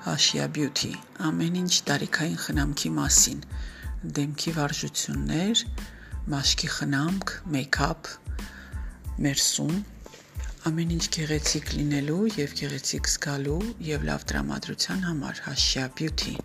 Hashia Beauty ամեն ինչ տարիքային խնամքի մասին. Դեմքի վարժություններ մաշկի խնամք մեյքափ մերսում ամեն ինչ գեղեցիկ լինելու եւ գեղեցիկ զգալու եւ լավ տրամադրության համար Hashia Beauty